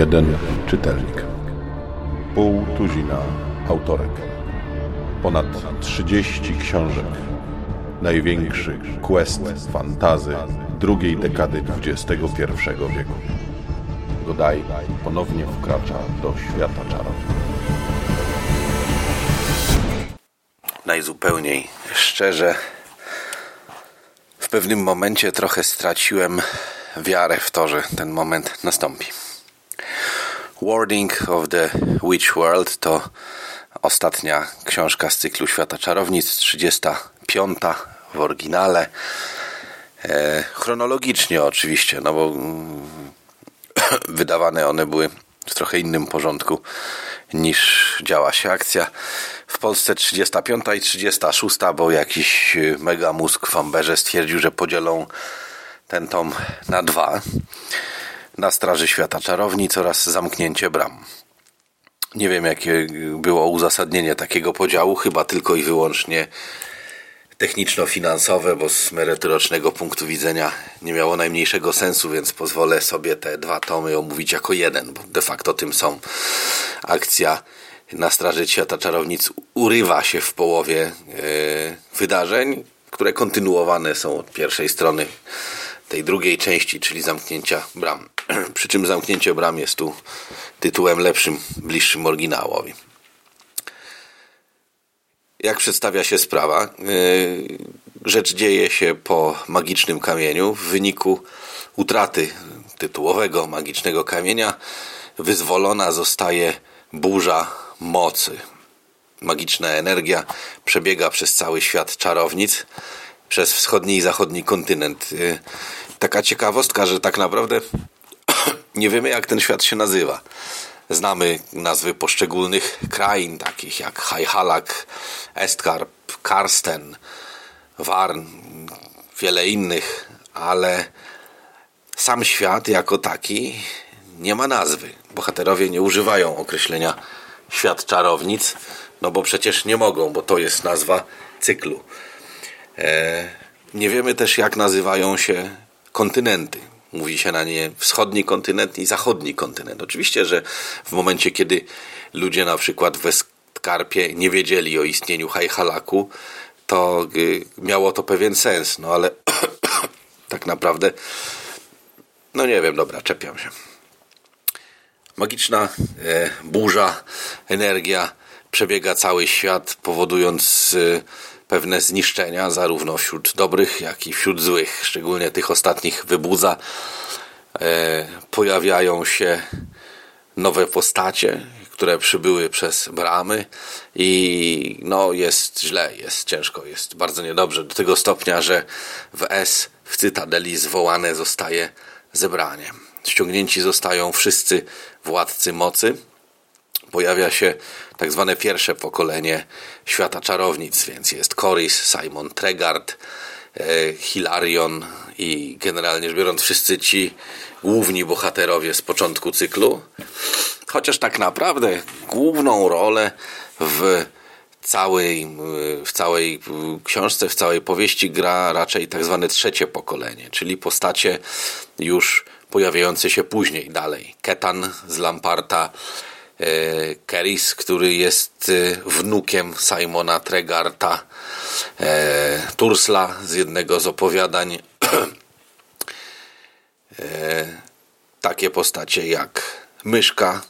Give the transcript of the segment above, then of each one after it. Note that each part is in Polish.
Jeden czytelnik. Pół tuzina autorek. Ponad 30 książek. Największy quest fantazy drugiej dekady XXI wieku. Godaj ponownie wkracza do świata czarów. Najzupełniej szczerze, w pewnym momencie trochę straciłem wiarę w to, że ten moment nastąpi. Warding of the Witch World to ostatnia książka z cyklu Świata Czarownic, 35 w oryginale. E, chronologicznie oczywiście, no bo mm, wydawane one były w trochę innym porządku niż działa się akcja. W Polsce 35 i 36, bo jakiś mega mózg w Amberze stwierdził, że podzielą ten tom na dwa. Na Straży Świata Czarownic oraz Zamknięcie Bram. Nie wiem, jakie było uzasadnienie takiego podziału, chyba tylko i wyłącznie techniczno-finansowe, bo z merytorycznego punktu widzenia nie miało najmniejszego sensu, więc pozwolę sobie te dwa tomy omówić jako jeden, bo de facto tym są. Akcja na Straży Świata Czarownic urywa się w połowie yy, wydarzeń, które kontynuowane są od pierwszej strony tej drugiej części, czyli zamknięcia bram. Przy czym zamknięcie bram jest tu tytułem lepszym, bliższym oryginałowi. Jak przedstawia się sprawa? Yy, rzecz dzieje się po magicznym kamieniu. W wyniku utraty tytułowego magicznego kamienia wyzwolona zostaje burza mocy. Magiczna energia przebiega przez cały świat czarownic, przez wschodni i zachodni kontynent. Yy, taka ciekawostka, że tak naprawdę nie wiemy jak ten świat się nazywa. Znamy nazwy poszczególnych krain, takich jak Hajhalak, Estkarp, Karsten, Warn, wiele innych, ale sam świat jako taki nie ma nazwy. Bohaterowie nie używają określenia świat czarownic, no bo przecież nie mogą, bo to jest nazwa cyklu. E, nie wiemy też, jak nazywają się kontynenty. Mówi się na nie wschodni kontynent i zachodni kontynent. Oczywiście, że w momencie, kiedy ludzie na przykład w Eskarpie nie wiedzieli o istnieniu Hajhalaku, to y, miało to pewien sens, no ale tak naprawdę, no nie wiem, dobra, czepiam się. Magiczna e, burza, energia przebiega cały świat, powodując e, pewne zniszczenia, zarówno wśród dobrych, jak i wśród złych. Szczególnie tych ostatnich wybudza. E, pojawiają się nowe postacie, które przybyły przez bramy i no jest źle, jest ciężko, jest bardzo niedobrze. Do tego stopnia, że w S w Cytadeli zwołane zostaje zebranie. Ściągnięci zostają wszyscy władcy mocy, pojawia się tak zwane pierwsze pokolenie świata czarownic, więc jest Coris, Simon Tregard, e, Hilarion i generalnie rzecz biorąc wszyscy ci główni bohaterowie z początku cyklu. Chociaż tak naprawdę główną rolę w całej, w całej książce, w całej powieści gra raczej tak zwane trzecie pokolenie, czyli postacie już pojawiające się później, dalej. Ketan z Lamparta, E, Keris, który jest e, wnukiem Simona Tregarta, e, Tursla z jednego z opowiadań. Takie postacie jak Myszka,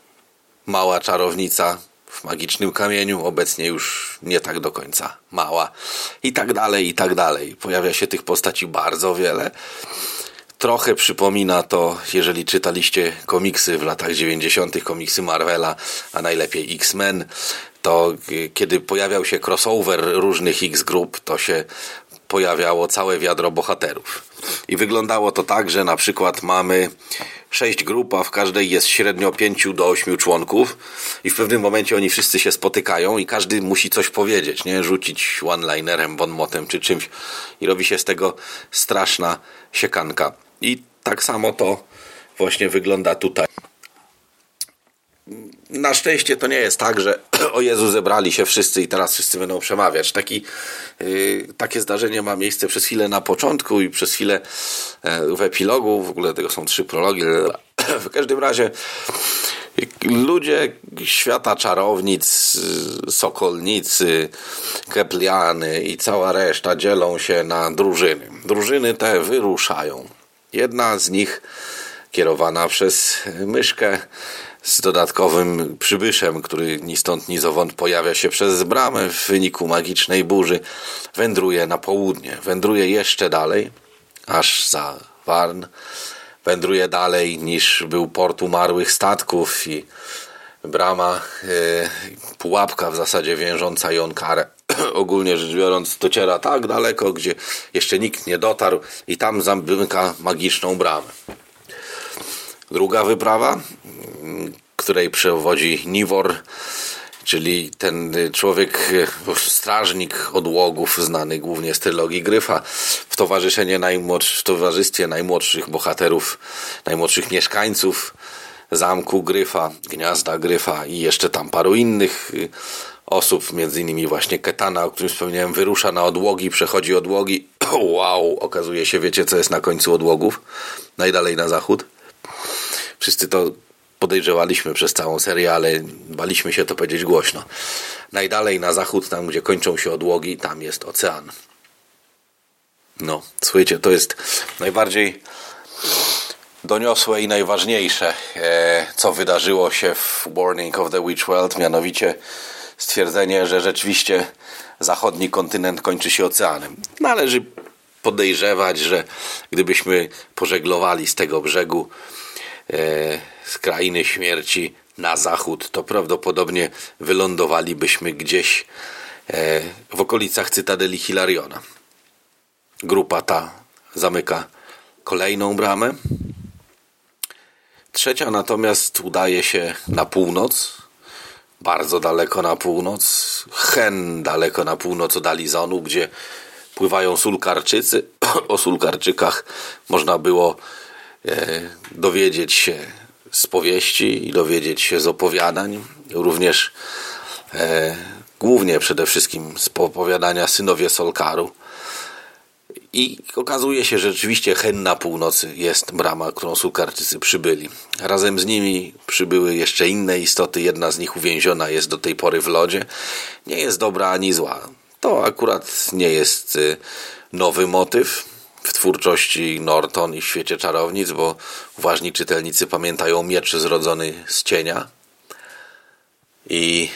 mała czarownica w magicznym kamieniu, obecnie już nie tak do końca mała, i tak dalej, i tak dalej. Pojawia się tych postaci bardzo wiele. Trochę przypomina to, jeżeli czytaliście komiksy w latach 90., komiksy Marvela, a najlepiej X-Men, to kiedy pojawiał się crossover różnych X-grup, to się pojawiało całe wiadro bohaterów. I wyglądało to tak, że na przykład mamy sześć grup, a w każdej jest średnio pięciu do ośmiu członków i w pewnym momencie oni wszyscy się spotykają i każdy musi coś powiedzieć, nie? Rzucić one-linerem, bonmotem czy czymś i robi się z tego straszna siekanka. I tak samo to właśnie wygląda tutaj. Na szczęście to nie jest tak, że o Jezu zebrali się wszyscy i teraz wszyscy będą przemawiać. Taki, yy, takie zdarzenie ma miejsce przez chwilę na początku i przez chwilę yy, w epilogu. W ogóle tego są trzy prologi. W każdym razie Ludzie świata czarownic, sokolnicy, kepliany i cała reszta dzielą się na drużyny. Drużyny te wyruszają. Jedna z nich kierowana przez myszkę z dodatkowym przybyszem, który ni stąd ni zowąd pojawia się przez bramę w wyniku magicznej burzy, wędruje na południe, wędruje jeszcze dalej, aż za Warn, wędruje dalej niż był port umarłych statków i brama, e, pułapka w zasadzie wiążąca ją karę. Ogólnie rzecz biorąc, dociera tak daleko, gdzie jeszcze nikt nie dotarł i tam zamyka magiczną bramę. Druga wyprawa, której przewodzi Niwor, czyli ten człowiek, strażnik odłogów, znany głównie z trylogii Gryfa, w, towarzyszenie najmłodsz, w towarzystwie najmłodszych bohaterów, najmłodszych mieszkańców zamku Gryfa, gniazda Gryfa i jeszcze tam paru innych y, osób, między innymi właśnie Ketana, o którym wspomniałem, wyrusza na odłogi, przechodzi odłogi. Wow, okazuje się, wiecie co jest na końcu odłogów? Najdalej na zachód. Wszyscy to podejrzewaliśmy przez całą serię, ale baliśmy się to powiedzieć głośno. Najdalej na zachód, tam gdzie kończą się odłogi, tam jest ocean. No, słuchajcie, to jest najbardziej doniosłe i najważniejsze, e, co wydarzyło się w Warning of the Witch World, mianowicie stwierdzenie, że rzeczywiście zachodni kontynent kończy się oceanem. Należy podejrzewać, że gdybyśmy pożeglowali z tego brzegu e, z krainy śmierci na zachód, to prawdopodobnie wylądowalibyśmy gdzieś e, w okolicach Cytadeli Hilariona. Grupa ta zamyka kolejną bramę. Trzecia natomiast udaje się na północ, bardzo daleko na północ, hen daleko na północ od Alizonu, gdzie pływają sulkarczycy. O sulkarczykach można było e, dowiedzieć się z powieści i dowiedzieć się z opowiadań, również e, głównie przede wszystkim z opowiadania Synowie Solkaru. I okazuje się, że rzeczywiście hen na północy jest brama, którą Sulkarczycy przybyli. Razem z nimi przybyły jeszcze inne istoty, jedna z nich uwięziona jest do tej pory w lodzie. Nie jest dobra ani zła. To akurat nie jest y, nowy motyw w twórczości Norton i w świecie czarownic, bo uważni czytelnicy pamiętają miecz zrodzony z cienia i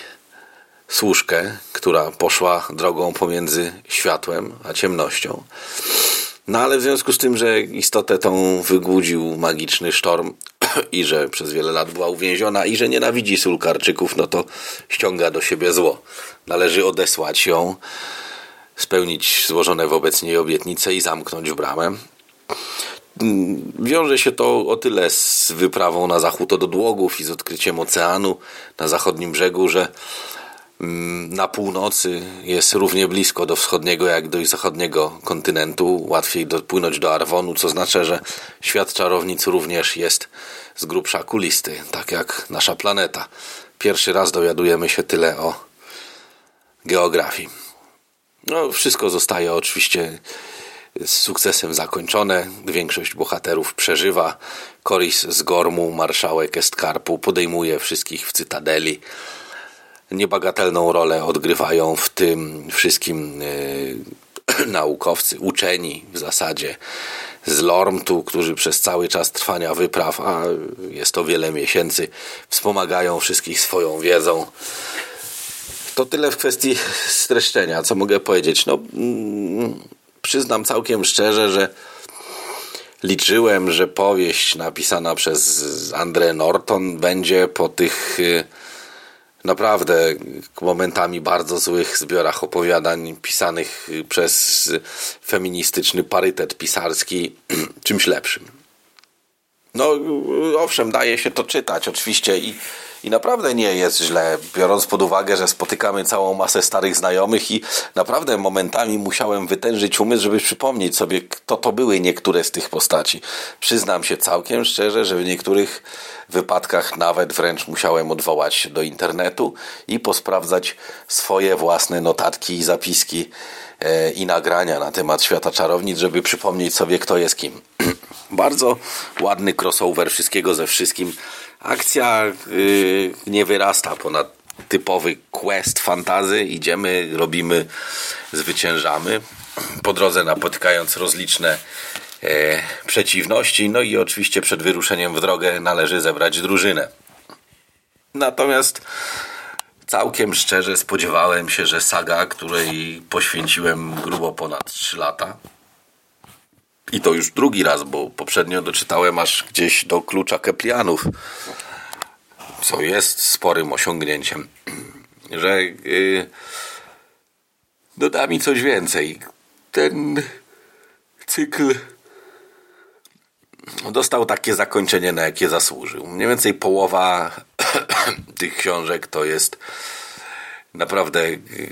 służkę, która poszła drogą pomiędzy światłem a ciemnością. No ale w związku z tym, że istotę tą wygłudził magiczny sztorm i że przez wiele lat była uwięziona i że nienawidzi sulkarczyków, no to ściąga do siebie zło. Należy odesłać ją spełnić złożone wobec niej obietnice i zamknąć bramę. Wiąże się to o tyle z wyprawą na zachód od odłogów i z odkryciem oceanu na zachodnim brzegu, że na północy jest równie blisko do wschodniego jak do zachodniego kontynentu. Łatwiej dopłynąć do Arwonu, co znaczy, że świat czarownic również jest z grubsza kulisty, tak jak nasza planeta. Pierwszy raz dowiadujemy się tyle o geografii. No, wszystko zostaje oczywiście z sukcesem zakończone. Większość bohaterów przeżywa. Koris z Gormu, marszałek Estkarpu, podejmuje wszystkich w Cytadeli. Niebagatelną rolę odgrywają w tym wszystkim yy, naukowcy, uczeni w zasadzie z Lormtu, którzy przez cały czas trwania wypraw, a jest to wiele miesięcy, wspomagają wszystkich swoją wiedzą. To tyle w kwestii streszczenia, co mogę powiedzieć. No, mm, przyznam całkiem szczerze, że liczyłem, że powieść napisana przez André Norton będzie po tych y, naprawdę momentami bardzo złych zbiorach opowiadań pisanych przez feministyczny parytet pisarski czymś lepszym. No, owszem, daje się to czytać oczywiście i i naprawdę nie jest źle, biorąc pod uwagę, że spotykamy całą masę starych znajomych i naprawdę momentami musiałem wytężyć umysł, żeby przypomnieć sobie, kto to były niektóre z tych postaci. Przyznam się całkiem szczerze, że w niektórych wypadkach nawet wręcz musiałem odwołać się do internetu i posprawdzać swoje własne notatki i zapiski e, i nagrania na temat świata czarownic, żeby przypomnieć sobie, kto jest kim. Bardzo ładny crossover wszystkiego ze wszystkim. Akcja yy, nie wyrasta ponad typowy quest fantazy. Idziemy, robimy, zwyciężamy. Po drodze napotykając rozliczne e, przeciwności. No i oczywiście przed wyruszeniem w drogę należy zebrać drużynę. Natomiast całkiem szczerze spodziewałem się, że saga, której poświęciłem grubo ponad 3 lata, i to już drugi raz, bo poprzednio doczytałem aż gdzieś do klucza Keplianów, co jest sporym osiągnięciem, że yy, doda mi coś więcej. Ten cykl dostał takie zakończenie, na jakie zasłużył. Mniej więcej połowa tych książek to jest naprawdę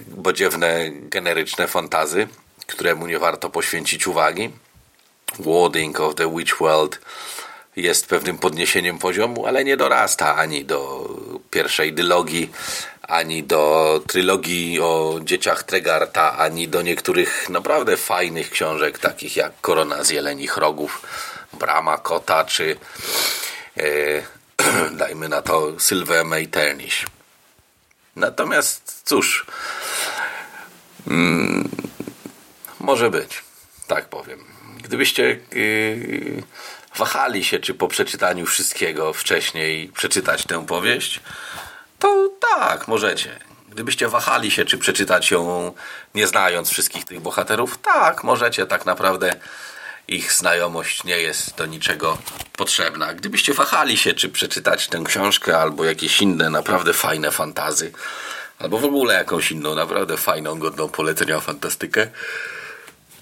bodziewne, generyczne fantazy, któremu nie warto poświęcić uwagi. Warding of the Witch World jest pewnym podniesieniem poziomu, ale nie dorasta ani do pierwszej dylogii, ani do trylogii o dzieciach Tregarta, ani do niektórych naprawdę fajnych książek, takich jak Korona z Jelenich Rogów, Brama Kota, czy e, dajmy na to Sylwę Meiternish. Natomiast cóż, mm, może być, tak powiem. Gdybyście yy, wahali się, czy po przeczytaniu wszystkiego wcześniej przeczytać tę powieść, to tak, możecie. Gdybyście wahali się, czy przeczytać ją nie znając wszystkich tych bohaterów, tak, możecie. Tak naprawdę ich znajomość nie jest do niczego potrzebna. Gdybyście wahali się, czy przeczytać tę książkę, albo jakieś inne naprawdę fajne fantazy, albo w ogóle jakąś inną naprawdę fajną, godną polecenia fantastykę,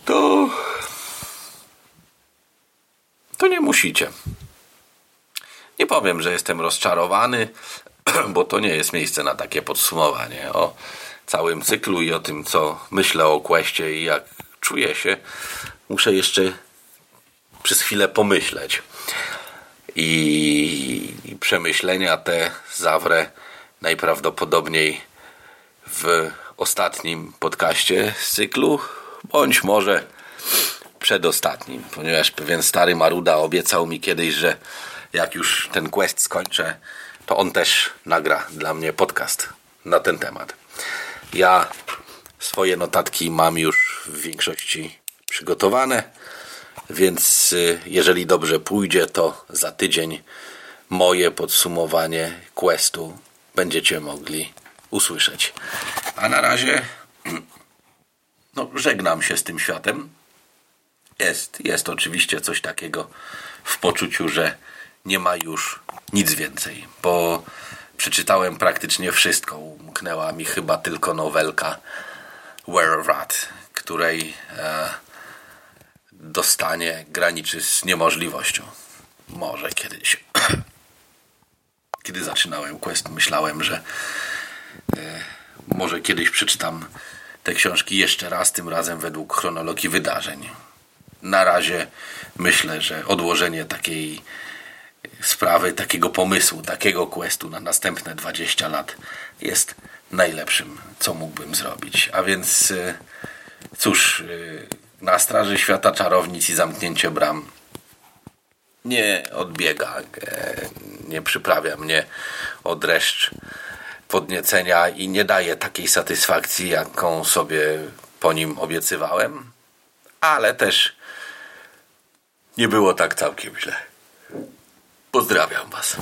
to to nie musicie. Nie powiem, że jestem rozczarowany, bo to nie jest miejsce na takie podsumowanie o całym cyklu i o tym, co myślę o Questie i jak czuję się. Muszę jeszcze przez chwilę pomyśleć. I, i przemyślenia te zawrę najprawdopodobniej w ostatnim podcaście z cyklu, bądź może przedostatnim, ponieważ pewien stary Maruda obiecał mi kiedyś, że jak już ten quest skończę, to on też nagra dla mnie podcast na ten temat. Ja swoje notatki mam już w większości przygotowane, więc y, jeżeli dobrze pójdzie, to za tydzień moje podsumowanie questu będziecie mogli usłyszeć. A na razie no, żegnam się z tym światem. Jest, jest oczywiście coś takiego w poczuciu, że nie ma już nic więcej, bo przeczytałem praktycznie wszystko. Umknęła mi chyba tylko nowelka Where Rat, której e, dostanie graniczy z niemożliwością. Może kiedyś. Kiedy zaczynałem quest, myślałem, że e, może kiedyś przeczytam te książki jeszcze raz, tym razem według chronologii wydarzeń na razie myślę, że odłożenie takiej sprawy, takiego pomysłu, takiego questu na następne 20 lat jest najlepszym, co mógłbym zrobić. A więc y, cóż, y, na straży świata czarownic i zamknięcie bram nie odbiega, e, nie przyprawia mnie o dreszcz podniecenia i nie daje takiej satysfakcji, jaką sobie po nim obiecywałem, ale też nie było tak całkiem źle. Pozdrawiam Was.